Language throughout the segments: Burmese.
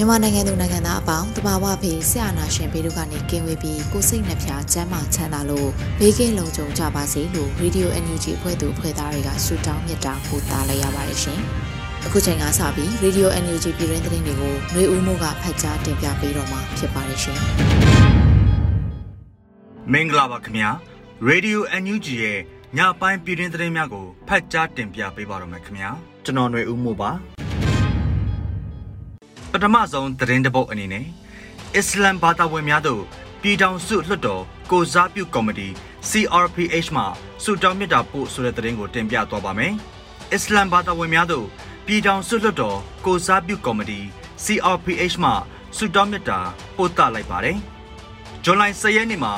မြန်မာနိုင်ငံသူနိုင်ငံသားအပေါင်းတဘာဝဖေးဆရာနာရှင်ဘေးတို့ကနေကင်းဝေးပြီးကိုစိတ်နှဖျားစမ်းမချမ်းသာလို့ဘေးကင်းလုံခြုံကြပါစေလို့ Radio NUG ဖွဲ့သူဖွဲ့သားတွေကဆုတောင်းမြတ်တာပို့သားလိုက်ရပါတယ်ရှင်။အခုချိန်ကစပြီး Radio NUG ပြည်တွင်းသတင်းတွေကိုຫນွေဦးမိုးကဖတ်ကြားတင်ပြပေးတော့မှာဖြစ်ပါတယ်ရှင်။မင်္ဂလာပါခင်ဗျာ။ Radio NUG ရဲ့ညပိုင်းပြည်တွင်းသတင်းများကိုဖတ်ကြားတင်ပြပေးပါတော့မယ်ခင်ဗျာ။ကျွန်တော်ຫນွေဦးမိုးပါ။ ပထမဆုံးသတင်းတပုတ်အနေနဲ့အစ္စလမ်ဘာသာဝင်များတို့ပြည်ထောင်စုလွှတ်တော်ကိုစားပြုကော်မတီ CRPH မှစုတောင်းမြတ်တာပို့ဆိုတဲ့သတင်းကိုတင်ပြသွားပါမယ်။အစ္စလမ်ဘာသာဝင်များတို့ပြည်ထောင်စုလွှတ်တော်ကိုစားပြုကော်မတီ CRPH မှစုတောင်းမြတ်တာပို့တလိုက်ပါတယ်။ဇွန်လ10ရက်နေ့မှာ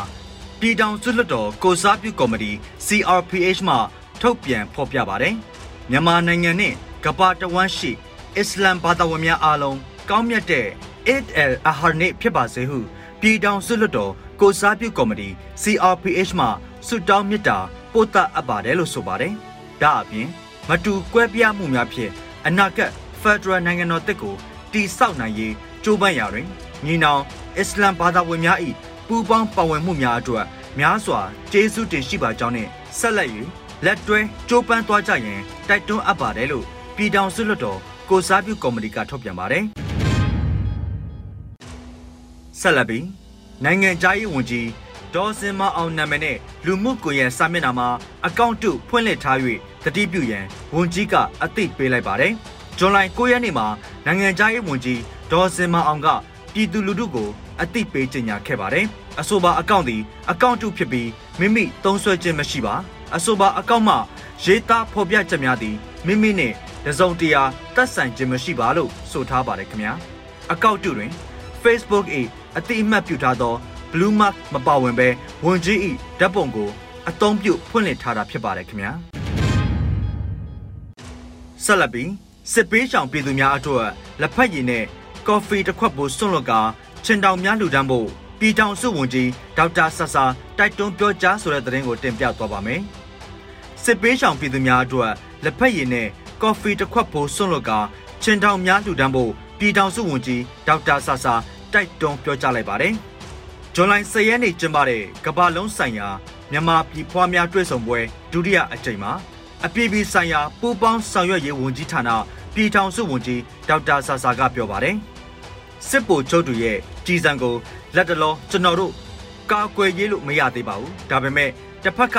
ပြည်ထောင်စုလွှတ်တော်ကိုစားပြုကော်မတီ CRPH မှထုတ်ပြန်ဖော်ပြပါတယ်။မြန်မာနိုင်ငံနှင့်ကမ္ဘာတဝန်းရှိအစ္စလမ်ဘာသာဝင်များအားလုံး ကောင်းမြတ်တဲ့ Eid al-Adha နေ့ဖြစ်ပါစေဟုပြည်ထောင်စုလွှတ်တော်ကိုစားပြုကော်မတီ CRPH မှဆုတောင်းမြတ်တာပို့သအပ်ပါတယ်လို့ဆိုပါတယ်။ဒါအပြင်မတူကွဲပြားမှုများဖြင့်အနာဂတ် Federal နိုင်ငံတော်တက်ကိုတည်ဆောက်နိုင်ရေးကြိုးပမ်းရာတွင်ညီနောင်အစ္စလမ်ဘာသာဝင်များ၏ပူးပေါင်းပါဝင်မှုများအတွက်များစွာကျေးဇူးတင်ရှိပါကြောင်းနဲ့ဆက်လက်၍လက်တွဲကြိုးပမ်းသွားကြရန်တိုက်တွန်းအပ်ပါတယ်လို့ပြည်ထောင်စုလွှတ်တော်ကိုစားပြုကော်မတီကထုတ်ပြန်ပါတယ်။ ဆက်လက်ပြီးနိုင်ငံခြားရေးဝန်ကြီးဒေါ်စင်မအောင်နာမည်နဲ့လူမှုကွန်ရက်စာမျက်နှာမှာအကောင့်တုဖွင့်လှစ်ထား၍တတိပြုရန်ဝန်ကြီးကအသိပေးလိုက်ပါတယ်။ဇွန်လ9ရက်နေ့မှာနိုင်ငံခြားရေးဝန်ကြီးဒေါ်စင်မအောင်ကပြည်သူလူထုကိုအသိပေးကြေညာခဲ့ပါတယ်။အဆိုပါအကောင့်သည်အကောင့်တုဖြစ်ပြီးမိမိသုံးစွဲခြင်းမရှိပါ။အဆိုပါအကောင့်မှရေးသားဖော်ပြချက်များသည်မိမိနှင့်တစုံတရာသက်ဆိုင်ခြင်းမရှိပါလို့ဆိုထားပါတယ်ခင်ဗျာ။အကောင့်တုတွင် Facebook ၏ အတိအမှတ်ပြုထားသော Blue Mark မပါဝင်ဘဲဝန်ကြီး၏ဓာတ်ပုံကိုအသုံးပြုဖွင့်လှစ်ထားတာဖြစ်ပါတယ်ခင်ဗျာဆက်လက်ပြီးစစ်ပေးချောင်ပြည်သူများအတွက်လက်ဖက်ရည်နဲ့ကော်ဖီတစ်ခွက်ပိုစွန့်လွတ်ကာချင်တောင်များလူတန်းဖို့ပြည်ထောင်စုဝန်ကြီးဒေါက်တာဆဆာတိုက်တွန်းပြောကြားဆိုတဲ့သတင်းကိုတင်ပြသွားပါမယ်စစ်ပေးချောင်ပြည်သူများအတွက်လက်ဖက်ရည်နဲ့ကော်ဖီတစ်ခွက်ပိုစွန့်လွတ်ကာချင်တောင်များလူတန်းဖို့ပြည်ထောင်စုဝန်ကြီးဒေါက်တာဆဆာ တိုက်တွန်းပြောကြားလိုက်ပါတယ်။ဇွန်လ10ရက်နေ့ကျင်းပတဲ့ကမ္ဘာလုံးဆိုင်ရာမြန်မာပြည်ဖွားများတွေ့ဆုံပွဲဒုတိယအကြိမ်မှာအပြည်ပြည်ဆိုင်ရာပူးပေါင်းဆောင်ရွက်ရေးဝန်ကြီးဌာနပြည်ထောင်စုဝန်ကြီးဒေါက်တာဆာဆာကပြောပါတယ်။စစ်ဗိုလ်ချုပ်တို့ရဲ့ကြီးစံကိုလက်တလောကျွန်တော်တို့ကာကွယ်ရေးလို့မရသေးပါဘူး။ဒါပေမဲ့တစ်ဖက်က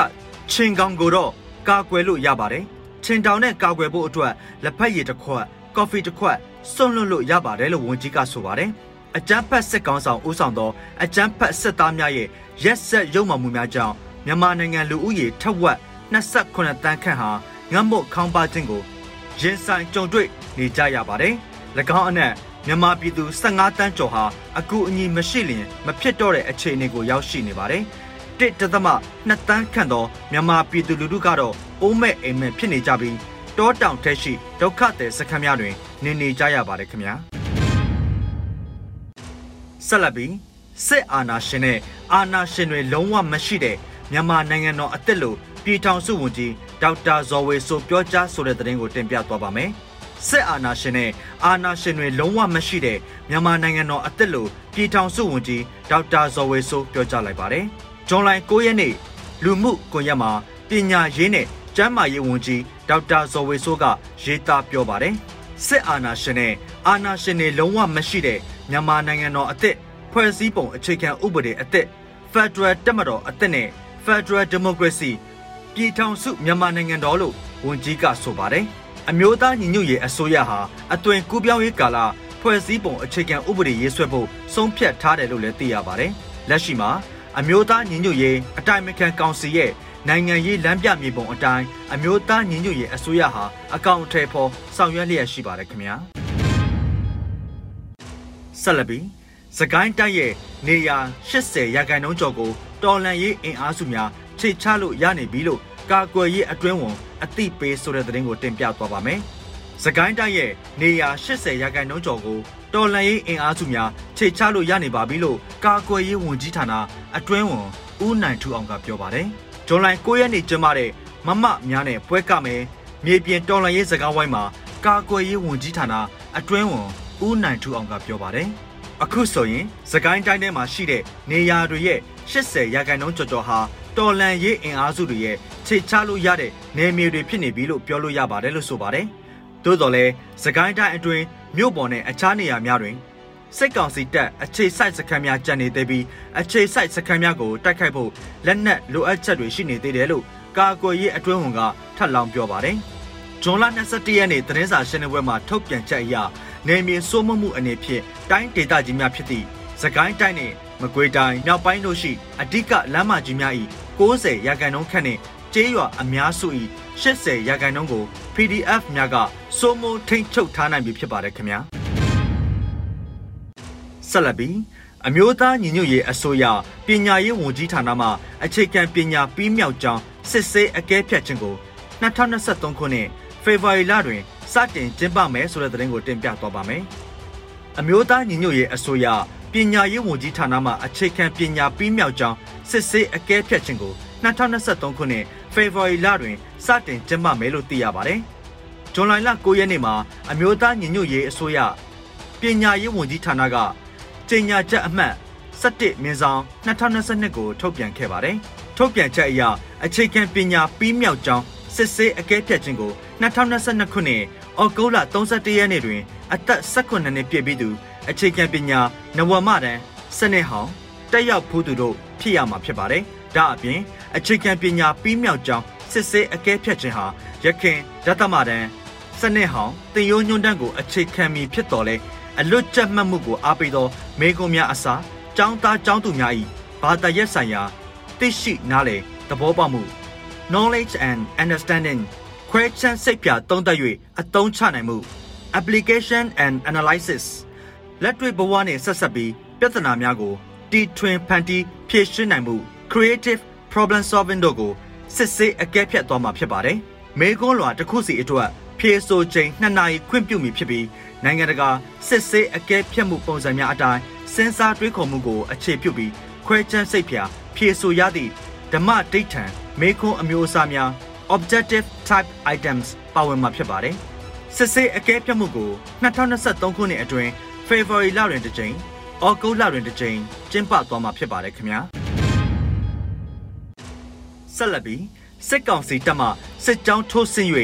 ချင်းကောင်ကိုတော့ကာကွယ်လို့ရပါတယ်။ချင်းတောင်နဲ့ကာကွယ်ဖို့အတွက်လက်ဖက်ရည်တစ်ခွက်ကော်ဖီတစ်ခွက်စွန့်လွတ်လို့ရပါတယ်လို့ဝန်ကြီးကဆိုပါတယ်။ အကြမ်းဖက်စစ်ကောင်ဆောင်ဦးဆောင်သောအကြမ်းဖက်စစ်သားများရဲ့ရက်ဆက်ရုံမှမှုများကြောင့်မြန်မာနိုင်ငံလူဦးရေထက်ဝက်28တန်းခန့်ဟာငတ်မွတ်ခေါင်းပါခြင်းကိုရင်ဆိုင်ကြုံတွေ့နေကြရပါတယ်။၎င်းအနက်မြန်မာပြည်သူ15တန်းကျော်ဟာအကူအညီမရှိလျင်မဖြစ်တော့တဲ့အခြေအနေကိုရောက်ရှိနေပါတယ်။တစ်တသမ2တန်းခန့်သောမြန်မာပြည်သူလူထုကတော့အိုးမဲ့အိမ်မဲ့ဖြစ်နေကြပြီးတောတောင်ထက်ရှိဒုက္ခသည်စခန်းများတွင်နေနေကြရပါတယ်ခင်ဗျာ။ ဆက်လက်ပြီးစစ်အာဏာရှင်နဲ့အာဏာရှင်တွေလုံးဝမရှိတဲ့မြန်မာနိုင်ငံတော်အသစ်လို့ပြည်ထောင်စုဝန်ကြီးဒေါက်တာဇော်ဝေဆိုပြောကြားဆိုတဲ့သတင်းကိုတင်ပြသွားပါမယ်။စစ်အာဏာရှင်နဲ့အာဏာရှင်တွေလုံးဝမရှိတဲ့မြန်မာနိုင်ငံတော်အသစ်လို့ပြည်ထောင်စုဝန်ကြီးဒေါက်တာဇော်ဝေဆိုပြောကြားလိုက်ပါတယ်။ဇွန်လ9ရက်နေ့လူမှုကွန်ရက်မှာပညာရေးနဲ့ကျန်းမာရေးဝန်ကြီးဒေါက်တာဇော်ဝေဆိုးကရေးသားပြောပါတယ်စစ်အာဏာရှင်နဲ့အာဏာရှင်တွေလုံးဝမရှိတဲ့ မြန်မာနိုင်ငံတော်အသစ်ဖွဲ့စည်းပုံအခြေခံဥပဒေအသစ် Federal တက်မတော်အသစ်နဲ့ Federal Democracy ပြည်ထောင်စုမြန်မာနိုင်ငံတော်လို့ဝန်ကြီးကဆိုပါတယ်အမျိုးသားညီညွတ်ရေးအစိုးရဟာအသွင်ကူးပြောင်းရေးကာလဖွဲ့စည်းပုံအခြေခံဥပဒေရေးဆွဲဖို့ဆုံးဖြတ်ထားတယ်လို့လည်းသိရပါတယ်လက်ရှိမှာအမျိုးသားညီညွတ်ရေးအတိုင်ပင်ခံကောင်စီရဲ့နိုင်ငံရေးလမ်းပြမြေပုံအတိုင်းအမျိုးသားညီညွတ်ရေးအစိုးရဟာအကောင့်အထည်ဖော်ဆောင်ရွက်လျက်ရှိပါတယ်ခင်ဗျာ ဆက်လက်ပြီးစကိုင်းတိုက်ရဲ့နေရာ80ရာခိုင်နှုန်းကျော်ကိုတော်လန်ရေးအင်အားစုများခြေချလို့ရနေပြီလို့ကာကွယ်ရေးအတွင်းဝန်အသိပေးဆိုတဲ့သတင်းကိုတင်ပြသွားပါမယ်။စကိုင်းတိုင်းရဲ့နေရာ80ရာခိုင်နှုန်းကျော်ကိုတော်လန်ရေးအင်အားစုများခြေချလို့ရနေပါပြီလို့ကာကွယ်ရေးဝန်ကြီးဌာနအတွင်းဝန်ဦးနိုင်ထူအောင်ကပြောပါတယ်။ဇွန်လ9ရက်နေ့ကျင်းပတဲ့မမများနဲ့ပွဲကမယ်မြေပြင်တော်လန်ရေးစကားဝိုင်းမှာကာကွယ်ရေးဝန်ကြီးဌာနအတွင်းဝန် ဦးနိုင်ထူအောင်ကပြောပါတယ်။အခုဆိုရင်စကိုင်းတိုင်းထဲမှာရှိတဲ့နေရာတွေရဲ့80ရာခိုင်နှုန်းကျော်ကျော်ဟာတော်လန်ရေးအင်အားစုတွေရဲ့ခြေချလို့ရတဲ့နယ်မြေတွေဖြစ်နေပြီလို့ပြောလို့ရပါတယ်လို့ဆိုပါတယ်။သို့တော်လည်းစကိုင်းတိုင်းအတွင်းမြို့ပေါ်နဲ့အခြားနေရာများတွင်စစ်ကောင်စီတပ်အခြေစိုက်စခန်းများကျန်နေသေးပြီးအခြေစိုက်စခန်းများကိုတိုက်ခိုက်ဖို့လက်နက်လိုအပ်ချက်တွေရှိနေသေးတယ်လို့ကာကွယ်ရေးအတွင်းဝန်ကထပ်လောင်းပြောပါတယ်။ဂျွန်လ22ရက်နေ့သတင်းစာရှင်းလင်းပွဲမှာထုတ်ပြန်ချက်အရ နေမြေစိုးမိုးမှုအနေဖြင့်တိုင်းဒေသကြီးများဖြစ်သည့်စကိုင်းတိုင်းနှင့်မကွေးတိုင်းမြောက်ပိုင်းတို့ရှိအဓိကလမ်းမကြီးများ၏90ရာခိုင်နှုန်းခန့်နှင့်ကျေးရွာအများစု၏80ရာခိုင်နှုန်းကို PDF များကစိုးမိုးထိန်းချုပ်ထားနိုင်ပြီဖြစ်ပါတယ်ခင်ဗျာဆက်လက်ပြီးအမျိုးသားညီညွတ်ရေးအစိုးရပညာရေးဝန်ကြီးဌာနမှအခြေခံပညာပြီးမြောက်ကြောင်းစစ်ဆေးအကဲဖြတ်ခြင်းကို2023ခုနှစ်ဖေဖော်ဝါရီလတွင် စတင်ကျင်းပမယ်ဆိုတဲ့သတင်းကိုတင်ပြသွားပါမယ်။အမျိုးသားညီညွတ်ရေးအစိုးရပညာရေးဝန်ကြီးဌာနမှအခြေခံပညာပြီးမြောက်ကြောင်းစစ်ဆေးအကဲဖြတ်ခြင်းကို2023ခုနှစ်ဖေဖော်ဝါရီလတွင်စတင်ကျင်းပမယ်လို့သိရပါတယ်။ဇွန်လ9ရက်နေ့မှာအမျိုးသားညီညွတ်ရေးအစိုးရပညာရေးဝန်ကြီးဌာနကကြေညာချက်အမှတ်17မြင်းဆောင်2022ကိုထုတ်ပြန်ခဲ့ပါတယ်။ထုတ်ပြန်ချက်အရအခြေခံပညာပြီးမြောက်ကြောင်း စစ်ဆေးအကဲဖြတ်ခြင်းကို2022ခုနှစ်အောက်တိုဘာ31ရက်နေ့တွင် အသက်18နှစ်ပြည့်ပြီးသူအခြေခံပညာနဝမတန်းစနစ်ဟောင်းတက်ရောက်ဖို့သူတို့ဖြစ်ရမှာဖြစ်ပါတယ်။ဒါအပြင်အခြေခံပညာပြီးမြောက်ကြောင်းစစ်ဆေးအကဲဖြတ်ခြင်းဟာရခင်ရသမတန်းစနစ်ဟောင်းတင်ရိုးညွန်းတန်းကိုအခြေခံမီဖြစ်တော်လဲအလွတ်ကျက်မှတ်မှုကိုအားပေးသောမေကွန်များအစားចောင်းသားចောင်းသူများ၏ဘာသာရပ်ဆိုင်ရာသိရှိနားလည်သဘောပေါက်မှု knowledge and understanding question စိတ်ပြသုံးသပ်၍အသုံးချနိုင်မှု application and analysis လက်တွေ့ဘဝနဲ့ဆက်ဆက်ပြီးပြဿနာများကိုတီထွင်ဖန်တီးဖြေရှင်းနိုင်မှု creative problem solving တို့ကိုစစ်ဆေးအကဲဖြတ်သွားမှာဖြစ်ပါတယ်။မေကွန်းလွာတစ်ခုစီအတွက်ဖြေဆိုချိန်2နာရီခွင့်ပြုမိဖြစ်ပြီးနိုင်ငံတကာစစ်ဆေးအကဲဖြတ်မှုပုံစံများအတိုင်းစဉ်းစားတွေးခေါ်မှုကိုအခြေပြုပြီးခွဲခြမ်းစိတ်ဖြာဖြေဆိုရသည့်ဓမ္မဒိဋ္ဌံ မေခွန်းအမျိုးအစားများ objective type items ပါဝင်မှာဖြစ်ပါတယ်။စစ်ဆေးအကဲဖြတ်မှုကို2023ခုနှစ်အတွင်း February လတွင်တစ်ကြိမ်၊ဩဂုတ်လတွင်တစ်ကြိမ်ကျင်းပသွားမှာဖြစ်ပါတယ်ခင်ဗျာ။ဆက်လက်ပြီးစစ်ကောင်စီတပ်မှစစ်ကြောင်းထိုးဆင်း၍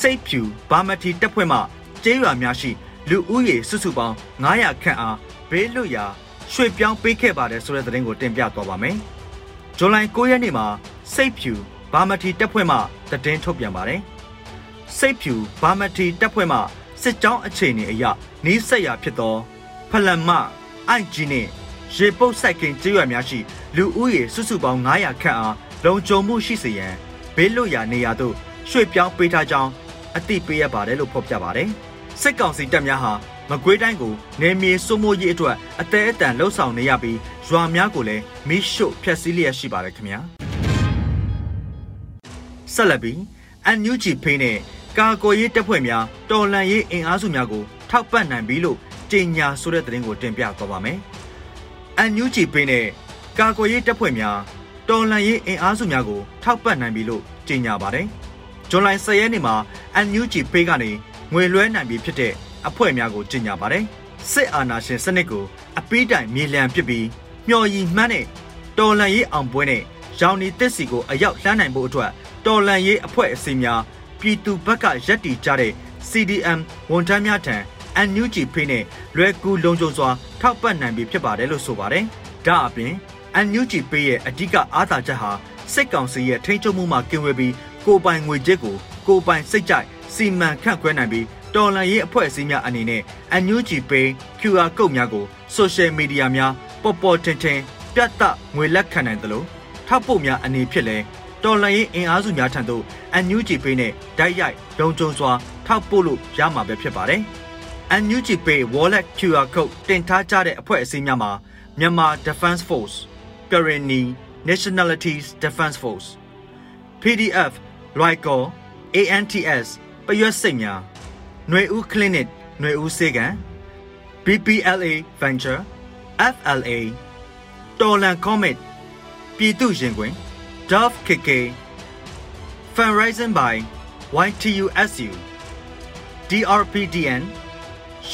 စိတ်ဖြူဘာမတီတပ်ဖွဲ့မှကျေးရွာများရှိလူဦးရေစုစုပေါင်း900ခန့်အားဘေးလွတ်ရာရွှေ့ပြောင်းပေးခဲ့ပါတယ်ဆိုတဲ့သတင်းကိုတင်ပြသွားပါမယ်။ဇွန်လ9ရက်နေ့မှာ စိတ်ဖြူဘာမတီတပ်ဖွဲ့မှသတင်းထုတ်ပြန်ပါတယ်။စိတ်ဖြူဘာမတီတပ်ဖွဲ့မှစစ်ကြောင်းအခြေအနေအရနီးစက်ရာဖြစ်သောဖလန်မအိုက်ကြီးနှင့်ရေပုတ်ဆိုင်ကင်ကျေးရွာများရှိလူဦးရေစုစုပေါင်း900ခန့်အားလုံခြုံမှုရှိစေရန်ဘေးလွတ်ရာနေရာသို့ရွှေ့ပြောင်းပေးထားကြောင်းအသိပေးရပါတယ်လို့ဖော်ပြပါတယ်။စစ်ကောင်စီတပ်များဟာမကွေးတိုင်းကိုနေမြေစိုးမိုးရေးအတွက်အသေးအတန်လှုပ်ဆောင်နေရပြီးရွာများကိုလည်းမိရှို့ဖျက်ဆီးလျက်ရှိပါတယ်ခင်ဗျာ။ ဆက်လက်ပြီးအန်ယူဂျီဖိနဲ့ကာကိုရေးတပ်ဖွဲ့များတော်လန်ရေးအင်အားစုများကိုထောက်ပံ့နိုင်ပြီလို့ကြေညာဆိုတဲ့သတင်းကိုတင်ပြသွားပါမယ်။အန်ယူဂျီဖိနဲ့ကာကိုရေးတပ်ဖွဲ့များတော်လန်ရေးအင်အားစုများကိုထောက်ပံ့နိုင်ပြီလို့ကြေညာပါတယ်။ဇွန်လ10ရက်နေ့မှာအန်ယူဂျီဖိကနေငွေလွှဲနိုင်ပြီဖြစ်တဲ့အဖွဲ့များကိုကြေညာပါတယ်။စစ်အာဏာရှင်စနစ်ကိုအပိတိုင်မြေလံပစ်ပြီးမျော်ရည်မှန်းတဲ့တော်လန်ရေးအောင်ပွဲနဲ့ရောင်နီတစ်စီကိုအရောက်လှမ်းနိုင်ဖို့အတွက် တော်လန်ရေးအဖွဲ့အစည်းများပြည်သူဘက်ကရက်တီကြတဲ့ CDM ဝန်ထမ်းများထံ NUG ဖေးနဲ့လွယ်ကူလုံခြုံစွာထောက်ပံ့နိုင်ပြီဖြစ်ပါတယ်လို့ဆိုပါတယ်။ဒါအပြင် NUG ဖေးရဲ့အဓိကအားသာချက်ဟာစစ်ကောင်စီရဲ့ထိန်းချုပ်မှုမှကင်းဝေးပြီးကိုပိုင်ငွေကြေးကိုကိုပိုင်စိတ်ကြိုက်စီမံခန့်ခွဲနိုင်ပြီးတော်လန်ရေးအဖွဲ့အစည်းများအနေနဲ့ NUG Pay QR code များကို social media များပေါ်ပေါ်ထင်ထင်ပြတ်တငွေလက်ခံနိုင်သလိုထောက်ပို့များအနေဖြင့်လည်း တော်လန်ရေးအင်အားစုများထံသို့ NUG Pay နဲ့ဓာတ်ရိုက်လုံခြုံစွာထောက်ပို့လို့ရမှာပဲဖြစ်ပါတယ်။ NUG Pay Wallet QR code တင်ထားကြတဲ့အဖွဲ့အစည်းများမှာမြန်မာ Defense Force, Karenni Nationalities Defense Force, PDF, Loico, ANTS ပရွက်စိတ်များຫນွေဦး Clinic ຫນွေဦးစေကံ BPLA Venture FLA တော်လန် Comet ပြည်သူရင်ခွင် Dove KK Fundraising by YTUSU DRPDN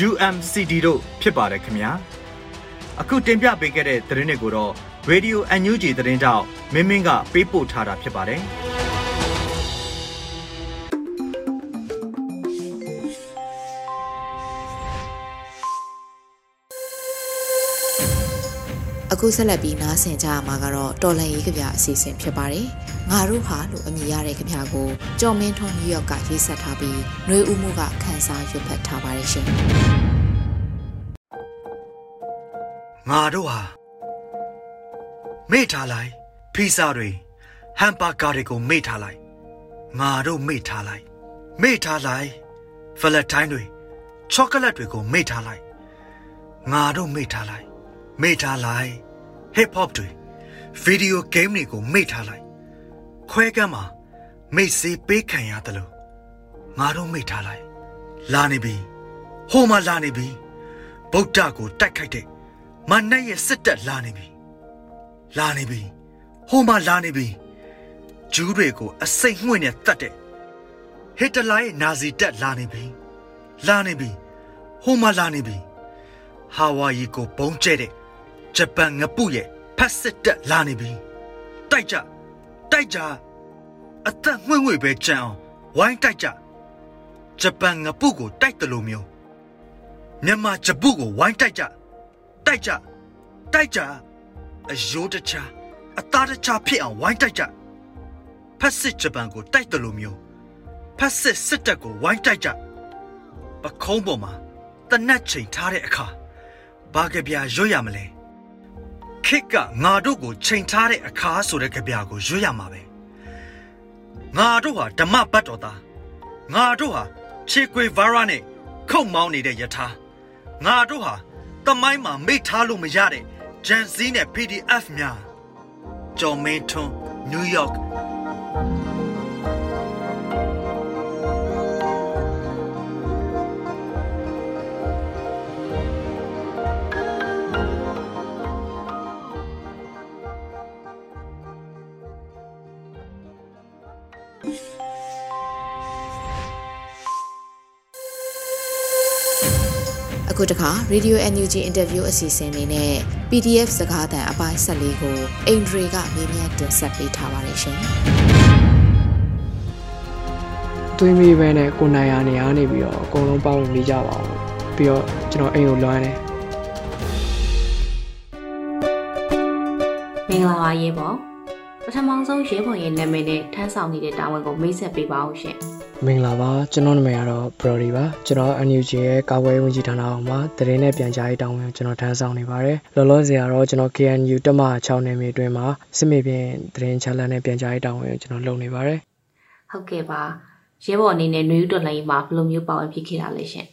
UMCD တို့ဖြစ်ပါတယ်ခင်ဗျာအခုတင်ပြပေးခဲ့တဲ့သတင်းတွေကိုတော့ Radio NUG သတင်းတောက်မင်းမင်းကပေးပို့ထားတာဖြစ်ပါတယ် အခုဆက်လက်ပြီးနားဆင်ကြရမှာကတော့တော်လန်ရေးကြပြအစီအစဉ်ဖြစ်ပါတယ်။ငါတို့ဟာလို့အမည်ရတဲ့ကြပြကိုကျော်မင်းထွန်းနယူးယောက်ကရေးဆက်ထားပြီးနှွေဦးမှုကခန်းစားရွတ်ဖတ်ထားပါတယ်ရှင်။ငါတို့ဟာမေ့ထားလိုက်ဖီဇာတွေဟမ်ဘာဂါတွေကိုမေ့ထားလိုက်ငါတို့မေ့ထားလိုက်မေ့ထားလိုက်ဖလက်တိုင်းတွေချောကလက်တွေကိုမေ့ထားလိုက်ငါတို့မေ့ထားလိုက်မေ့ထားလိုက် hip hop တွေဗီဒီယိုဂိမ်းတွေကိုမေ့ထားလိုက်ခွဲကမ်းမှာမိတ်စေးပေးခံရတယ်လို့ငါတို့မေ့ထားလိုက်လာနေပြီဟိုမှာလာနေပြီဗုဒ္ဓကိုတိုက်ခိုက်တဲ့မနက်ရဲ့စစ်တပ်လာနေပြီလာနေပြီဟိုမှာလာနေပြီဂျူးတွေကိုအစိတ်မှွင့်နဲ့တတ်တဲ့ဟစ်တလာရဲ့နာဇီတပ်လာနေပြီလာနေပြီဟိုမှာလာနေပြီဟာဝါရီကိုပုံကျဲတဲ့ ဂျပန်ငပုရဲ့ဖက်စစ်တက်လာနေပြီတိုက်ကြတိုက်ကြအသက်ငွေ့ငွေ့ပဲကြံအောင်ဝိုင်းတိုက်ကြဂျပန်ငပုကိုတိုက်တယ်လို့မျိုးမြန်မာဂျပုကိုဝိုင်းတိုက်ကြတိုက်ကြတိုက်ကြအယိုးတချာအသားတချာဖြစ်အောင်ဝိုင်းတိုက်ကြဖက်စစ်ဂျပန်ကိုတိုက်တယ်လို့မျိုးဖက်စစ်စစ်တပ်ကိုဝိုင်းတိုက်ကြပခုံးပေါ်မှာတနတ်ချိန်ထားတဲ့အခါဘာကြပြရွတ်ရမလဲ ခစ်ကငါတို့ကိုချိန်ထားတဲ့အခါဆိုတဲ့ကြပြကိုရွတ်ရမှာပဲငါတို့ဟာဓမ္မဘတ်တော်သားငါတို့ဟာခြေကွေဗာရာနဲ့ခုတ်မောင်းနေတဲ့ယထာငါတို့ဟာတမိုင်းမှာမိထားလို့မရတဲ့ဂျန်စီနဲ့ PDF များဂျော်မင်းထွန်းနယူးယောက် အခုတခါ Radio NUG Interview အစီအစဉ်လေးနဲ့ PDF စကားသံအပိုင်း14ကိုအင်ဒရီကမေးမြန်းတင်ဆက်ပေးထားပါတယ်ရှင်။သွေးမေးပဲနဲ့ကိုနိုင်ရနေရနေပြီးတော့အကုန်လုံးပေါင်းနေကြပါအောင်။ပြီးတော့ကျွန်တော်အိမ်ကိုလွှမ်းတယ်။မင်္ဂလာပါရေပေါ်။ပထမဆုံးရေပေါ်ရဲ့နာမည်နဲ့ထမ်းဆောင်နေတဲ့တာဝန်ကိုမိတ်ဆက်ပေးပါဦးရှင်။ မင်္ဂလာပါကျွန်တော်နာမည်ကတော့ Brody ပါကျွန်တော် NUG ရဲ့ကာကွယ်ဝင်ကြီးဌာနအောက်မှာသတင်းနဲ့ပြန်ကြားရေးတာဝန်ကျွန်တော်ထမ်းဆောင်နေပါတယ်လောလောဆယ်ကတော့ကျွန်တော် KNU တမ6နယ်မြေအတွင်းမှာစစ်မေပြင်သတင်းချလန်နဲ့ပြန်ကြားရေးတာဝန်ကျွန်တော်လုပ်နေပါတယ်ဟုတ်ကဲ့ပါရဲဘော်အနေနဲ့ New Dollar မှာဘယ်လိုမျိုးပါဝင်ဖြစ်ခဲ့တာလဲရှင်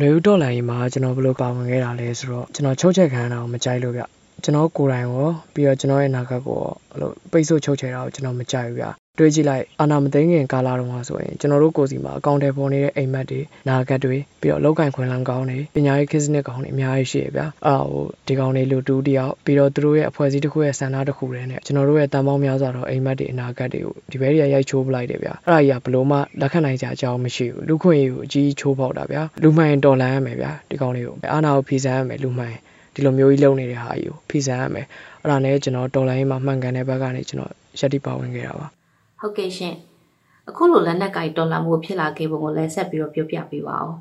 New Dollar မှာကျွန်တော်ဘယ်လိုပါဝင်ခဲ့တာလဲဆိုတော့ကျွန်တော်ချုပ်ချက်ခံရတာကိုမကြိုက်လို့ဗျ ကျွန်တော်ကိုယ်တိုင်ရောပြီးတော့ကျွန်တော်ရဲ့နာကကိုအဲ့လိုပိတ်ဆို့ချုပ်ချယ်တာကိုကျွန်တော်မကြိုက်ဘူးဗျတွေးကြည့်လိုက်အာနာမသိငင်ကာလာတုန်းကဆိုရင်ကျွန်တော်တို့ကိုယ်စီမှာအကောင့်ထဲပေါ်နေတဲ့အိမ်မက်တွေနာဂတ်တွေပြီးတော့လောက်ကင်ခွင်လန်းကောင်းတွေပညာရေးခစ်စနစ်ကောင်းတွေအများကြီးရှိရဗျာအာဟိုဒီကောင်တွေလူတူတယောက်ပြီးတော့သူတို့ရဲ့အဖွဲ့အစည်းတစ်ခုရဲ့စံနာတစ်ခုတွေနဲ့ကျွန်တော်တို့ရဲ့တန်ပေါင်းများစွာတော့အိမ်မက်တွေအနာဂတ်တွေကိုဒီဘဲတွေကရိုက်ချိုးပလိုက်တယ်ဗျာအဲ့ဒါကြီးကဘလို့မှလက်ခံနိုင်ကြအကြောင်းမရှိဘူးလူခွင့်ရေးကိုအကြီးချိုးပေါက်တာဗျာလူမှန်တော်လန်ရမယ်ဗျာဒီကောင်တွေကိုအာနာကိုဖီဆန်ရမယ်လူမှန် ဒီလိုမျိုးကြီးလုပ်နေတဲ့ဟာကြီးကိုဖီဆန်ရမယ်အဲ့ဒါနဲ့ကျွန်တော်တော်လိုင်းမှာမှန်ကန်တဲ့ဘက်ကနေကျွန်တော်ရက်တိပါဝင်ခဲ့တာပါဟုတ်ကဲ့ရှင်အခုလိုလက်နက်ကင်တော်လာမှုဖြစ်လာခဲ့ပုံကိုလည်းဆက်ပြီးတော့ပြောပြပေးပါဦး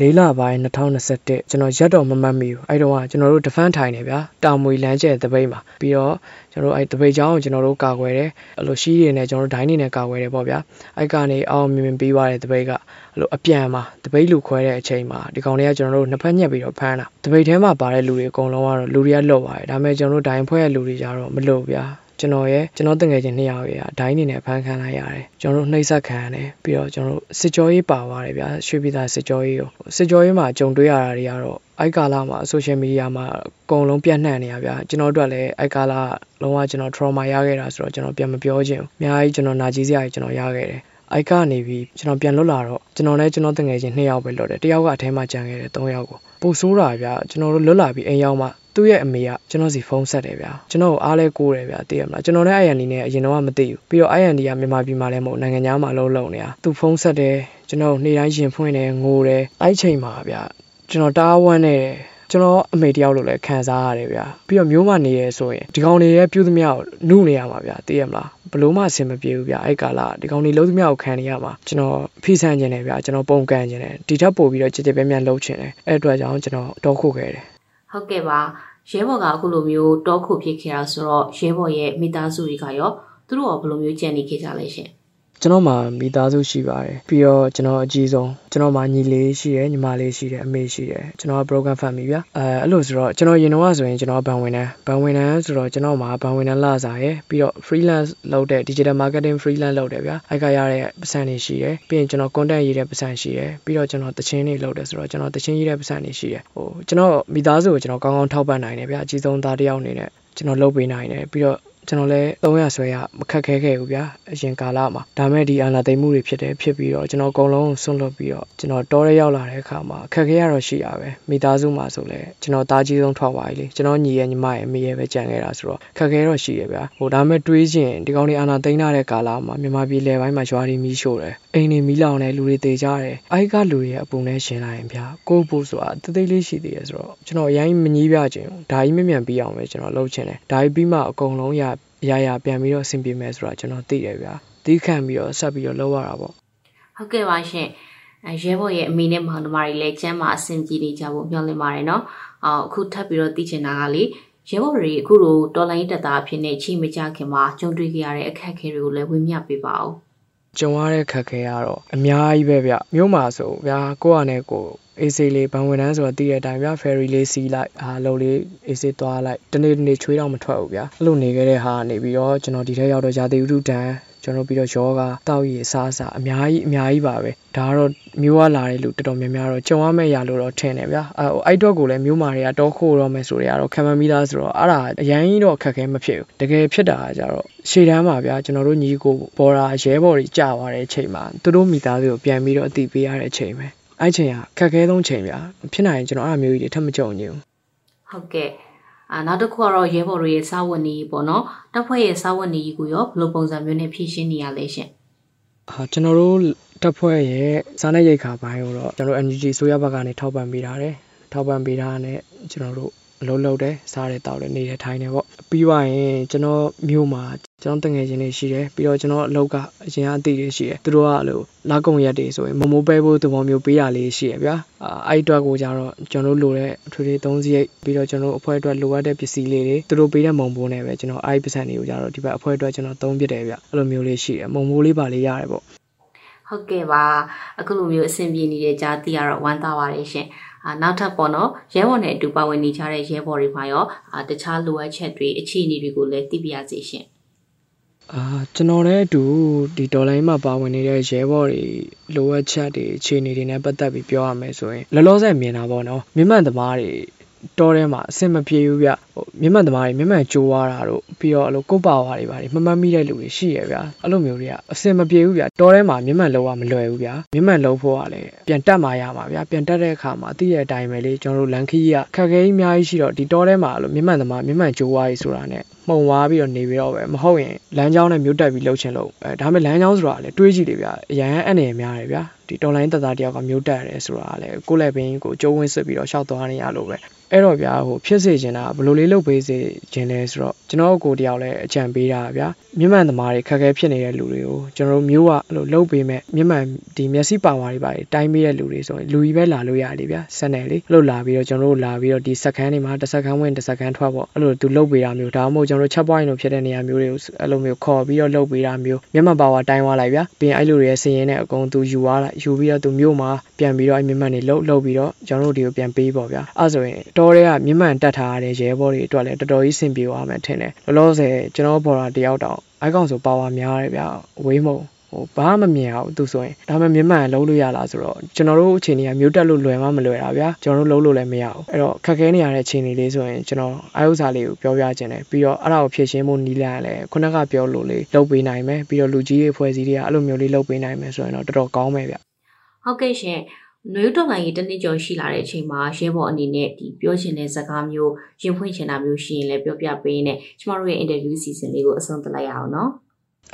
လေးလပိုင်း2021ကျွန်တော်ရက်တော့မမှတ်မိဘူးအဲ့တော့ကကျွန်တော်တို့ defend ထိုင်နေဗျာတာမွေလမ်းကျဲတပိတ်မှာပြီးတော့ကျွန်တော်တို့အဲ့တပိတ်ချောင်းကိုကျွန်တော်တို့ကာကွယ်တယ်အဲ့လိုရှိရည်နဲ့ကျွန်တော်တို့ဒိုင်းနေနဲ့ကာကွယ်တယ်ပေါ့ဗျာအဲ့ကနေအောင်မြင်မြင်ပြီးသွားတဲ့တပိတ်ကအဲ့လိုအပြန်မှာတပိတ်လူခွဲတဲ့အချိန်မှာဒီကောင်တွေကကျွန်တော်တို့နှစ်ဖက်ညက်ပြီးတော့ဖမ်းတာတပိတ်ထဲမှာပါတဲ့လူတွေအကုန်လုံးကတော့လူတွေကလွတ်ပါတယ်ဒါပေမဲ့ကျွန်တော်တို့ဒိုင်းဖွဲ့ရဲ့လူတွေကြတော့မလွတ်ဗျာ ကျွန်တော်ရဲ့ကျွန်တော်တငယ်ချင်းနှစ်ယောက်ရဲ့အတိုင်းနေနဲ့ဖမ်းခံလိုက်ရတယ်ကျွန်တော်တို့နှိပ်စက်ခံရတယ်ပြီးတော့ကျွန်တော်တို့စစ်ကြောရေးပါသွားတယ်ဗျာရွှေပြည်သားစစ်ကြောရေးကိုစစ်ကြောရေးမှာကြုံတွေ့ရတာတွေကတော့အိုက်ကာလာမှာ social media မှာအကုန်လုံးပြန့်နှံ့နေရဗျာကျွန်တော်တို့ကလည်းအိုက်ကာလာလုံးဝကျွန်တော် trauma ရခဲ့တာဆိုတော့ကျွန်တော်ပြန်မပြောချင်ဘူးအများကြီးကျွန်တော်နာကြီးစရာကြီးကျွန်တော်ရခဲ့တယ်အိုက်ကနေပြီးကျွန်တော်ပြန်လွတ်လာတော့ကျွန်တော်နဲ့ကျွန်တော်တငယ်ချင်းနှစ်ယောက်ပဲလွတ်တယ်တယောက်ကအထဲမှာကြံခဲ့တယ်၃ယောက်ကိုပို့ဆိုးတာဗျာကျွန်တော်တို့လွတ်လာပြီးအိမ်ရောက်မှ သူ့ရဲ့အမေကကျွန်တော်စီဖုန်းဆက်တယ်ဗျာကျွန်တော်ကိုအားလဲကိုးတယ်ဗျာသိရမလားကျွန်တော်နဲ့ IND နဲ့အရင်တော့မသိဘူးပြီးတော့ IND ကမြန်မာပြည်မှာလည်းမဟုတ်နိုင်ငံခြားမှာအလုပ်လုပ်နေတာသူဖုန်းဆက်တယ်ကျွန်တော်နေ့တိုင်းရင်ဖွင့်တယ်ငိုတယ်အဲ့ချိန်မှာဗျာကျွန်တော်တားဝမ်းနေတယ်ကျွန်တော်အမေတယောက်လို့လည်းခံစားရတယ်ဗျာပြီးတော့မျိုးမနေရဲဆိုရင်ဒီကောင်တွေရဲ့ပြုသမျှကိုနှုနေရမှာဗျာသိရမလားဘလို့မှအဆင်မပြေဘူးဗျာအဲ့ကာလဒီကောင်တွေလုံးသမျှကိုခံနေရမှာကျွန်တော်ဖိဆန့်ခြင်းတယ်ဗျာကျွန်တော်ပုံကန်ခြင်းတယ်ဒီထက်ပိုပြီးတော့ကြည်ကြည်ပြန့်ပြန့်လှုပ်ခြင်းတယ်အဲ့အတွက်ကြောင့်ကျွန်တော်တောခုခဲ့တယ် ဟုတ်ကဲ့ပါရဲဘော်ကအခုလိုမျိုးတောခုဖြစ်ခဲ့တာဆိုတော့ရဲဘော်ရဲ့မိသားစုတွေကရောသူတို့ရောဘယ်လိုမျိုးကြံနေခဲ့ကြလဲရှင်။ ကျွန်တော်မှာမိသားစုရှိပါတယ်ပြီးတော့ကျွန်တော်အကြီးဆုံးကျွန်တော်မှာညီလေးရှိတယ်ညီမလေးရှိတယ်အမေရှိတယ်ကျွန်တော် broken family ဗျအဲအဲ့လိုဆိုတော့ကျွန်တော်ရင်တော့ဆိုရင်ကျွန်တော်ဘန်ဝင်တန်းဘန်ဝင်တန်းဆိုတော့ကျွန်တော်မှာဘန်ဝင်တန်းလာစားရယ်ပြီးတော့ freelance လုပ်တဲ့ digital marketing freelance လုပ်တယ်ဗျအဲ့ကရတဲ့ပတ်စံတွေရှိတယ်ပြီးရင်ကျွန်တော် content ရေးတဲ့ပတ်စံရှိတယ်ပြီးတော့ကျွန်တော်တခြင်းတွေလုပ်တယ်ဆိုတော့ကျွန်တော်တခြင်းရေးတဲ့ပတ်စံတွေရှိတယ်ဟိုကျွန်တော်မိသားစုကိုကျွန်တော်ကောင်းကောင်းထောက်ပံ့နိုင်တယ်ဗျအကြီးဆုံးသားတစ်ယောက်အနေနဲ့ကျွန်တော်လုပ်ပေးနိုင်တယ်ပြီးတော့ ကျွန်တော်လည်း300ဆွဲရမခက်ခဲခဲ့ဘူးဗျာအရင်ကာလမှာဒါမဲ့ဒီအာနာသိမ့်မှုတွေဖြစ်တယ်ဖြစ်ပြီးတော့ကျွန်တော်အကုန်လုံးဆွန့်လွတ်ပြီးတော့ကျွန်တော်တောရဲရောက်လာတဲ့အခါမှာခက်ခဲရတော့ရှိရပဲမိသားစုမှာဆိုလဲကျွန်တော်သားကြီးဆုံးထွက်သွားပြီလေကျွန်တော်ညီရဲ့ညီမရဲ့အမေရဲ့ပဲကြံခဲ့တာဆိုတော့ခက်ခဲတော့ရှိရဗျာဟိုဒါမဲ့တွေးချင်းဒီကောင်လေးအာနာသိမ့်လာတဲ့ကာလမှာမြန်မာပြည်လယ်ပိုင်းမှာရွာတွေမီးရှို့တယ်အိမ်တွေမီးလောင်တယ်လူတွေတေကြတယ်အဲ့ကလူတွေရဲ့အပုံနဲ့ရှင်လာရင်ဗျာကိုယ့်ဖို့ဆိုတာတသိလေးရှိသေးတယ်ဆိုတော့ကျွန်တော်အရင်မငြီးပြခြင်းဒါကြီးမမြန်ပြီးအောင်ပဲကျွန်တော်လုပ်ချင်တယ်ဒါကြီးပြီးမှအကုန်လုံးရအရာရာပြန်ပြီးတော့အဆင်ပြေမယ်ဆိုတာကျွန်တော်သိတယ်ဗျာတီးခံပြီးတော့ဆက်ပြီးတော့လုပ်ရတာပေါ့ဟုတ်ကဲ့ပါရှင်ရဲဘော်ရဲ့အမိနဲ့မောင်နှမတွေလည်းကျမ်းမာအဆင်ပြေနေကြဖို့မျှော်လင့်ပါတယ်နော်အော်အခုထပ်ပြီးတော့သိချင်တာကလေရဲဘော်တွေအခုလိုတော်လိုင်းတက်တာအဖြစ်နဲ့ချိန်မကြခင်မှာကြုံတွေ့ခဲ့ရတဲ့အခက်အခဲတွေကိုလည်းဝေမျှပေးပါဦးကြုံရတဲ့ခက်ခဲကတော့အများကြီးပဲဗျမြို့မှာဆိုဗျာကိုယ့်အနေကို အေးစေးလေးဘန်ဝန်တန်းဆိုတော့တည်တဲ့အတိုင်းဗျာ ferry လေးစီးလိုက်အားလုံးလေးအေးစေးသွားလိုက်တနေ့တနေ့ချွေးတော့မထွက်ဘူးဗျာအဲ့လိုနေခဲ့တဲ့ဟာနေပြီးတော့ကျွန်တော်ဒီထက်ရောက်တော့ရာသီဥတုတန်းကျွန်တော်ပြီးတော့ယောဂတောက်ရည်အစားအစာအများကြီးအများကြီးပါပဲဒါကတော့မျိုးကလာတဲ့လူတော်တော်များများတော့ကြုံရမယ့်ရလို့တော့ထင်တယ်ဗျာအဲအဲ့တော့ကိုလည်းမျိုးမာတွေကတောခိုးတော့မယ်ဆိုတွေကတော့ခံမမိသားဆိုတော့အဲ့ဒါအရင်ကြီးတော့ခက်ခဲမဖြစ်ဘူးတကယ်ဖြစ်တာကကြတော့ရှေ့တန်းပါဗျာကျွန်တော်တို့ညီကိုဘော်ရာရဲဘော်တွေကြာသွားတဲ့အချိန်မှာသူတို့မိသားစုကိုပြန်ပြီးတော့အတိပေးရတဲ့အချိန်ပဲ အဲ့ချိန်ကခက်ခဲဆုံးချိန်ဗျာဖြစ်နိုင်ရင်ကျွန်တော်အဲ့မျိုးကြီးတွေထပ်မကြုံညဘူးဟုတ်ကဲ့အာနောက်တစ်ခုကတော့ရဲဘော်တို့ရဲ့စာဝတ်နေပေါ့နော်တပ်ဖွဲ့ရဲ့စာဝတ်နေကြီးကိုရောဘယ်လိုပုံစံမျိုးနဲ့ဖြည့်ရှင်းနေရလဲရှင်အာကျွန်တော်တို့တပ်ဖွဲ့ရဲ့စားနပ်ရိက္ခာပိုင်းကိုတော့ကျွန်တော်တို့ NGT ဆိုရဘက်ကနေထောက်ပံ့ပေးထားတယ်ထောက်ပံ့ပေးထားတဲ့ကျွန်တော်တို့ အလုပ်လုပ်တယ်စားတယ်တောက်တယ်နေတယ်ထိုင်တယ်ပေါ့ပြီးသွားရင်ကျွန်တော်မြို့မှာကျွန်တော်တငယ်ချင်းတွေရှိတယ်ပြီးတော့ကျွန်တော်အလုပ်ကအရင်အသည့်တွေရှိတယ်သူတို့ကအဲ့လိုလာကုန်ရက်တွေဆိုရင်မမိုးပဲဖို့သဘောမျိုးပေးရလေးရှိရဗျာအဲ့အတွက်ကိုကြတော့ကျွန်တော်လိုတဲ့ထွေထွေသုံးစရိတ်ပြီးတော့ကျွန်တော်အဖွဲ့အတွက်လိုအပ်တဲ့ပစ္စည်းလေးတွေသူတို့ပေးတဲ့မုံဘိုးနဲ့ပဲကျွန်တော်အဲ့ပစံတွေကိုကြတော့ဒီဘက်အဖွဲ့အတွက်ကျွန်တော်သုံးပြတယ်ဗျအဲ့လိုမျိုးလေးရှိတယ်မုံဘိုးလေးပါလေးရတယ်ပေါ့ဟုတ်ကဲ့ပါအခုလိုမျိုးအဆင်ပြေနေတဲ့ကြားသိရတော့ဝမ်းသာပါတယ်ရှင်အာ နောက်ထပ်ပေါ့နော်ရဲဘော်နဲ့အတူပါဝင်နေကြတဲ့ရဲဘော်တွေမှာရောအာတခြားလိုအပ်ချက်တွေအခြေအနေတွေကိုလည်းသိပြရစီရှင်အာကျွန်တော်လည်းအတူဒီဒေါ်လာမှာပါဝင်နေတဲ့ရဲဘော်တွေလိုအပ်ချက်တွေအခြေအနေတွေနဲ့ပတ်သက်ပြီးပြောရမယ်ဆိုရင်လောလောဆယ်မြင်တာပေါ့နော်မြင့်မှန်သမားတွေ တောထဲမှာအဆင်မပြေဘူးဗျဟိုမြင့်မှန်သမားတွေမြင့်မှန်ကြိုးွားတာတို့ပြီးတော့အဲ့လိုကိုပါဝါတွေပါတွေမမှတ်မိတဲ့လူတွေရှိရဗျအဲ့လိုမျိုးတွေကအဆင်မပြေဘူးဗျတောထဲမှာမြင့်မှန်လောက်ရမလွယ်ဘူးဗျမြင့်မှန်လောက်ဖို့ကလည်းပြန်တက်มาရမှာဗျပြန်တက်တဲ့အခါမှာအတိရဲ့အတိုင်းပဲလေကျွန်တော်တို့လန်ခီးကခက်ခဲကြီးအများကြီးရှိတော့ဒီတောထဲမှာအဲ့လိုမြင့်မှန်သမားမြင့်မှန်ကြိုးွားကြီးဆိုတာနဲ့မှုံဝါပြီးတော့နေပြီးတော့ပဲမဟုတ်ရင်လမ်းကြောင်းနဲ့မြို့တက်ပြီးလှုပ်ချင်လို့အဲဒါပေမဲ့လမ်းကြောင်းဆိုတာလည်းတွေးကြည့်လေဗျအရန်အနေများတယ်ဗျဒီတော်လိုင်းတသားတယောက်ကမျိုးတက်ရတယ်ဆိုတာလည်းကိုယ့်လက်ပင်ကိုကျိုးဝင်းစစ်ပြီးတော့ရှောက်သွားနေရလို့ပဲအဲ့တော့ဗျာဟိုဖြစ်စေချင်တာဘယ်လိုလေးလုပ်ပေးစေချင်လဲဆိုတော့ကျွန်တော်ကိုတယောက်လည်းအကြံပေးတာဗျာမြမှန်သမားတွေခက်ခဲဖြစ်နေတဲ့လူတွေကိုကျွန်တော်တို့မျိုးကအဲ့လိုလုပ်ပေးမဲ့မြမှန်ဒီမျက်စိပါဝါတွေပါတိုင်းပေးတဲ့လူတွေဆိုရင်လူကြီးပဲလာလို့ရတယ်ဗျာဆက်နယ်လေးအဲ့လိုလာပြီးတော့ကျွန်တော်တို့လာပြီးတော့ဒီစက်ခန်းတွေမှာတစ်စက်ခန်းဝင်တစ်စက်ခန်းထွက်ပေါ့အဲ့လိုသူလုပ်ပေးတာမျိုးဒါမှမဟုတ်ကျွန်တော်တို့ချက်ပွိုင်းလို့ဖြစ်တဲ့နေရာမျိုးတွေကိုအဲ့လိုမျိုးခေါ်ပြီးတော့လုပ်ပေးတာမျိုးမြမှန်ပါဝါတိုင်းသွားလိုက်ဗျာပြီးရင်အဲ့လိုတွေရဲ့စည်ရင်နဲ့အကုန်သူယူသွားလိုက်ယူပြီးတော့သူမျိုးမှာပြန်ပြီးတော့အဲ့မြမှန်တွေလှုပ်လှုပ်ပြီးတော့ကျွန်တော်တို့ဒီကိုပြန်ပေးပေါ့ဗျာအဲ့ဆိုရင်တော်တဲ့ကမြမှန်တက်ထားရတဲ့ရဲဘော်တွေအတွက်လည်းတော်တော်ကြီးစင်ပြေသွားမယ်ထင်တယ်လောလောဆယ်ကျွန်တော်ဘော်တာတယောက်တောင်အိုက်ကောင်ဆိုပါဝါများတယ်ဗျာဝေးမုံ ဟိုဘာမှမမြင်အောင်သူဆိုရင်ဒါမှမြင်မှန်လုံးလို့ရလားဆိုတော့ကျွန်တော်တို့အချိန်ကြီးကမျိုးတက်လို့လွယ်မှမလွယ်တာဗျာကျွန်တော်တို့လုံးလို့လည်းမရဘူးအဲ့တော့ခက်ခဲနေရတဲ့အချိန်လေးလေးဆိုရင်ကျွန်တော်အာယုစာလေးကိုပြောပြခြင်းတယ်ပြီးတော့အဲ့ဒါကိုဖြည့်ရှင်းဖို့နီးလန်းလည်းခုနကပြောလို့လေးလုပ်ပေးနိုင်မယ်ပြီးတော့လူကြီးတွေဖွဲ့စည်းတွေကအဲ့လိုမျိုးလေးလုပ်ပေးနိုင်မယ်ဆိုရင်တော့တော်တော်ကောင်းမယ်ဗျဟုတ်ကဲ့ရှင်နွေတော်လိုင်းကြီးတနည်းကျော်ရှိလာတဲ့အချိန်မှာရဲဘော်အနေနဲ့ဒီပြောချင်တဲ့စကားမျိုးရင်ဖွင့်ချင်တာမျိုးရှိရင်လည်းပြောပြပေးနေကျမတို့ရဲ့ interview season လေးကိုအဆုံးသတ်လိုက်ရအောင်နော်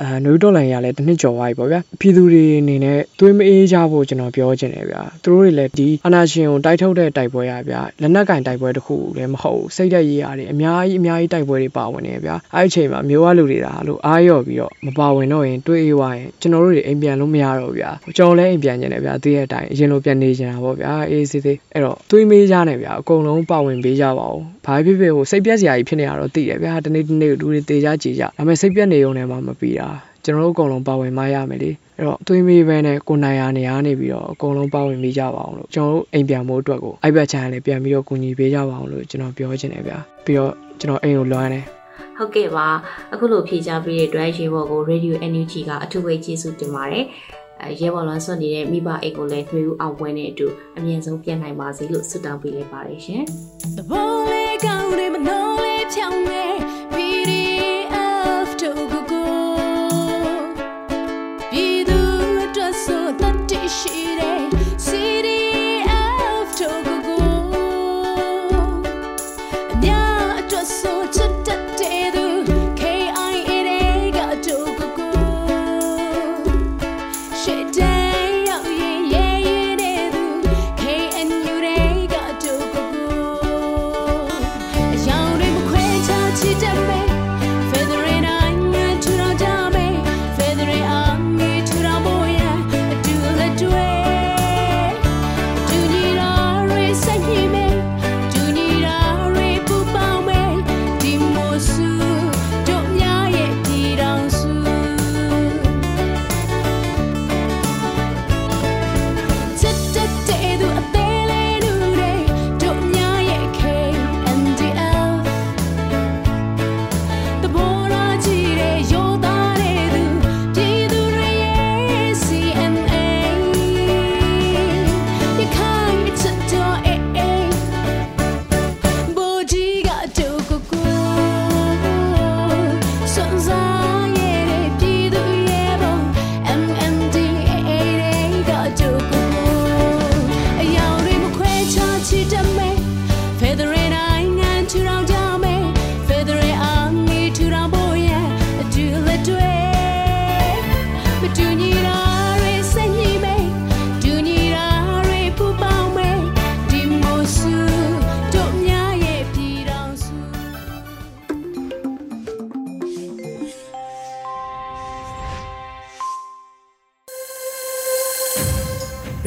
အဲနွေတော်လိုင်းရလဲတစ်နှစ်ကျော်သွားပြီပေါ့ဗျာပြည်သူတွေအနေနဲ့သွေးမအေးကြဖို့ကျွန်တော်ပြောချင်တယ်ဗျာသူတို့တွေလည်းဒီအနာရှင်ကိုတိုက်ထုတ်တဲ့တိုက်ပွဲရဗျာလက်နက်ကင်တိုက်ပွဲတစ်ခုလည်းမဟုတ်စိတ်သက်ရေးရတယ်အများကြီးအများကြီးတိုက်ပွဲတွေပါဝင်နေဗျာအဲ့ဒီအချိန်မှာမျိုးဝလူတွေဒါလို့အားရော့ပြီးတော့မပါဝင်တော့ရင်တွေးအေးသွားရင်ကျွန်တော်တို့တွေအိမ်ပြန်လို့မရတော့ဗျာကျွန်တော်လည်းအိမ်ပြန်ကျင်တယ်ဗျာသိတဲ့အတိုင်းအရင်လိုပြန်နေကျင်တာပေါ့ဗျာအေးစစ်စစ်အဲ့တော့သွေးမေးကြနေဗျာအကုန်လုံးပါဝင်ပေးကြပါဦးဘာဖြစ်ဖြစ်ဟိုစိတ်ပြက်စရာကြီးဖြစ်နေရတော့သိတယ်ဗျာတနေ့တနေ့လူတွေတေကြကြည်ကြဒါပေမဲ့စိတ်ပြက်နေုံနဲ့မှမပြီးတာကျွန်တော်တို့အကုန်လုံးပါဝင်မရမယ်လေအဲ့တော့သွေးမေးပဲနဲ့ကိုနိုင်ရနေရနေပြီးတော့အကုန်လုံးပါဝင်မိကြပါအောင်လို့ကျွန်တော်တို့အိမ်ပြန်ဖို့အတွက်ကိုအိုက်ဘက်ချန်လည်းပြန်ပြီးတော့ကူညီပေးကြပါအောင်လို့ကျွန်တော်ပြောချင်တယ်ဗျာပြီးတော့ကျွန်တော်အိမ်ကိုလွှမ်းတယ်ဟုတ်ကဲ့ပါအခုလိုဖြေချပေးတဲ့အတွက်ရေဘော်ကို Radio NUG ကအထူးပဲကျေးဇူးတင်ပါတယ်အဲရဲဘော်လွန်ဆွနေတဲ့မိဘအိတ်ကိုလည်းနှွေဦးအောင်ပွဲနဲ့အတူအမြင့်ဆုံးပြန်နိုင်ပါစေလို့ဆုတောင်းပေးလိုက်ပါတယ်ရှင်။တဘုံလေး ကောင်းလေးမနှော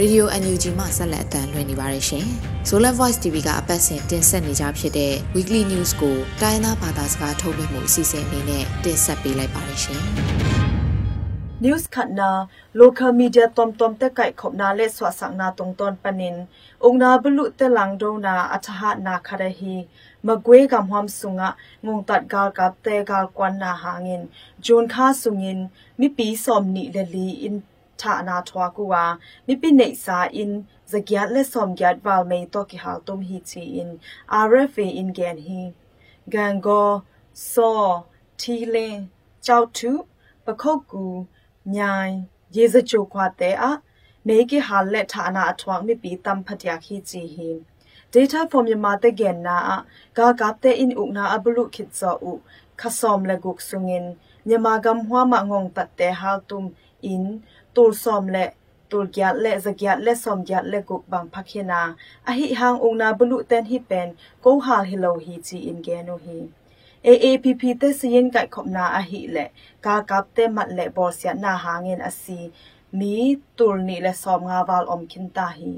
ရေဒီယို NUG မှဆက်လက်အသံလွှင့်နေပါတယ်ရှင်။ Solar Voice TV ကအပတ်စဉ်တင်ဆက်နေကြဖြစ်တဲ့ Weekly News ကိုတိုင်းသားဘာသာစကားထုတ်လွှင့်မှုအစီအစဉ်အနေနဲ့တင်ဆက်ပေးလိုက်ပါတယ်ရှင်။ News khatna local media tom tom te kai khopna le swa sakna tong ton panin ongna bulu te lang do na atha na khare hi magwe gam hwam sunga ngong tat gal kap te gal kwan na hangin jon kha sungin mi pi som ni le li in ทานาทวากูวามิปินเนซาอินสกยัดและสมยัดวาลเมตอกิฮาลตุมฮีชีอินอาร์เรฟอินแกนฮีกันโกซอทีเลนเจ้าทุปะคกกูญายเยซจูควาเตอะเนกิฮาลและทานาทวงมิปีตัมพัทยาคีจีฮี data from yama te gen na ga gap te in uk na abulu khit zo u khasom le guk sungin nyama gam hwa ma ngong tat te hal tum in ตูซอมและตู tul gyat le zagyat le som gyat le guk bang phakhina a hi hang ong na bulu ten hi pen ko hal hi lo hi chi in ge no hi AAPP te siyin kai khop na a hi le ka kap te mat le bor sia na hangin asi mi tul ni le som nga wal om kin ta hi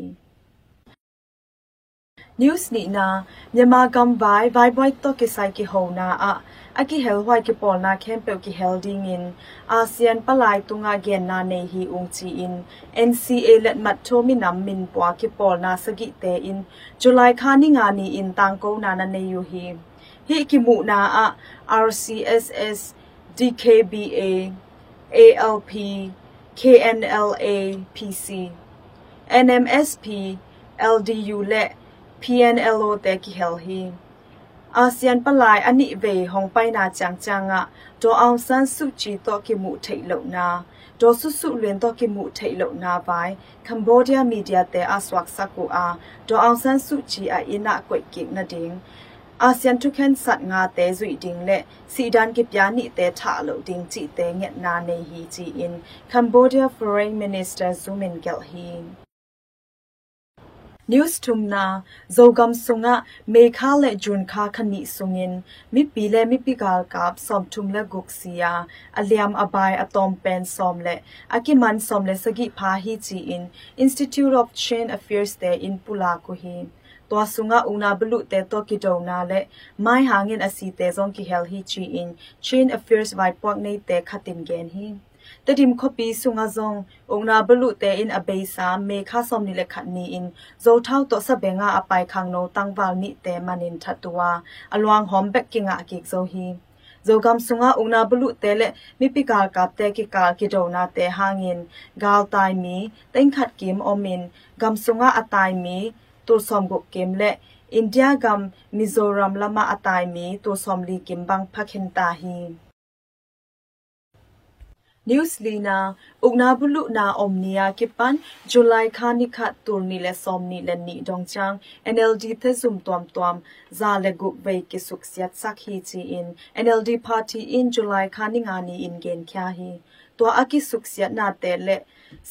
news ni na myama gam vai vai boy to ke sai ki ho na a aki hel hwai ki pol na khem pe ki helding in ASEAN palai tunga gen na nei hi ung chi in NCA let mat thomi nam min pwa ki pol na sagi te in July khani nga ni in tang ko na na nei yu hi hi ki mu na a RCSS DKBA ALP KNLA PC NMSP LDU และ PNLO te ki hel hi ASEAN palai ani ve hong pai na chang chang a do aung san su chi to ki mu thei lo na do su su lwen to ki mu thei lo na bai Cambodia media te aswak sako a do aung san su chi a ina kwai ki na ding ASEAN to khen sat nga te zui ding le si dan ki pya ni te tha lo ding chi te nget na nei hi chi in Cambodia foreign minister Zumin Gelhi news tumna zogam sunga mekha le jun kha khani sungin mi pi le mi pi gal kap som tum le guk sia aliam abai atom pen som le akiman som le sagi pha hi chi in institute of chain affairs te in pula ko hi to sunga una blu te to ki do na le mai hangin asi te zong ki hel hi chi in chain affairs vai pok nei te khatin gen hi တတိမခပီဆုငါဇုံအုံနာဘလူတဲအင်အဘေးစာမေခါစုံနိလက်ခတ်နီအင်ဇောထောက်တော့ဆဘေငါအပိုင်ခေါင်နိုတန်းဝါလ်နိတဲမနင်ထတ်တဝါအလွန်ဟ ோம் ဘက်ကင်ငါအကိကဇောဟီ zogam sunga ungna bulu tele mi pikal kap te ki kal ki dona te hangin gal tai mi teng khat kim omin gam sunga atai mi tur som go kim le india gam mizoram lama atai mi tur som li kim bang phakhen ta hi newslina ugnabulu na omnia kipan july khani kha turni le somni le ni dongchang nld the zum tom tom za le gu ve ki suk siat sak hi chi in nld party in july khani ngani in gen kya hi านีอินเกนแค่ฮีตัวอากิสุกเสียนาเตและ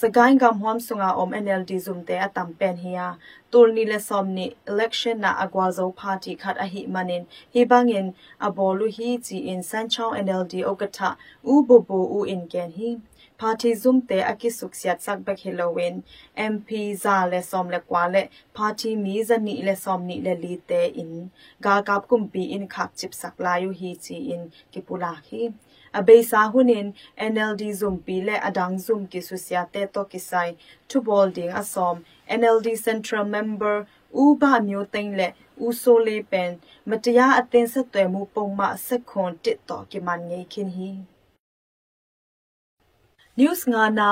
สกายกำหอมสุงาอม NLD ซุมเตอตัมเป็นเฮียตูลนีและซอมนี election นาอากวาโซ party คัดอหิมันินฮีบังอินอบอลุฮีจีอินซันชอง NLD อกะทะอูโบโบอูอินแกนฮี party zoom te akisuk siat sak bek halloween mp za le som le kwa le party mi za ni le som ni le li te in ga kap kum pi in khak chip sak la yu hi chi in kipula hi abe sa hunin NLD zoom pi le adang zoom ki susya te to kisai to bolding asom NLD central member ဥပမျိုးသိမ့်လက်ဦးဆိုလေးပင်မတရားအသင်းဆက်သွယ်မှုပုံမှန်ဆက်ခွန်တစ်တော်ကိမန်ငိခင်ဟီ news nga na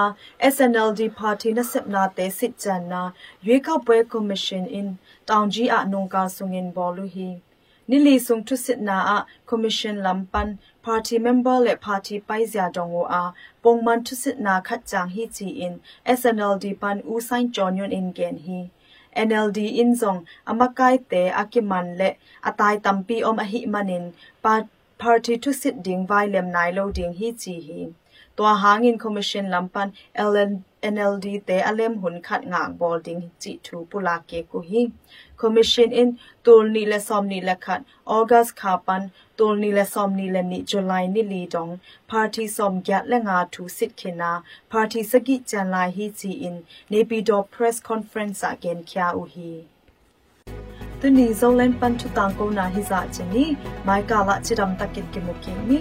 SNLD party na sepna te sit chan na yue ka pwe commission in taung ji a nong ka sungin bolu hi nili sung thu sit na a commission lampan party member le party pai zia dong o a pongman thu sit na khat chang hi chi in SNLD pan u sain jonyon in gen hi NLD in zong amakai te akiman le atai tampi om a hi manin party to sit ding vai lem nai lo ding hi chi hi ตัวหางอินคอมมิชชั่นลำปัน LN NLD เตอเลมหุนขัดงางบอลดิงจิทูปุลาเกกุฮิคอมมิชชั่นอินตูลนีและซอมนีและขัดออกัสคาปันตูลนีและซอมนีและนิจุลัยนิลีดองพาร์ทีซอมยัดและงาทูสิทธินาพาร์ทีสกิจันลายฮิจีอินเนปิดอเพรสคอนเฟรนซ์อเกนคยาอุฮีตุนีโซเลนปันทุตังโกนาฮิซาเจนีไมกาละจิดัมตะกินกิมุกิมี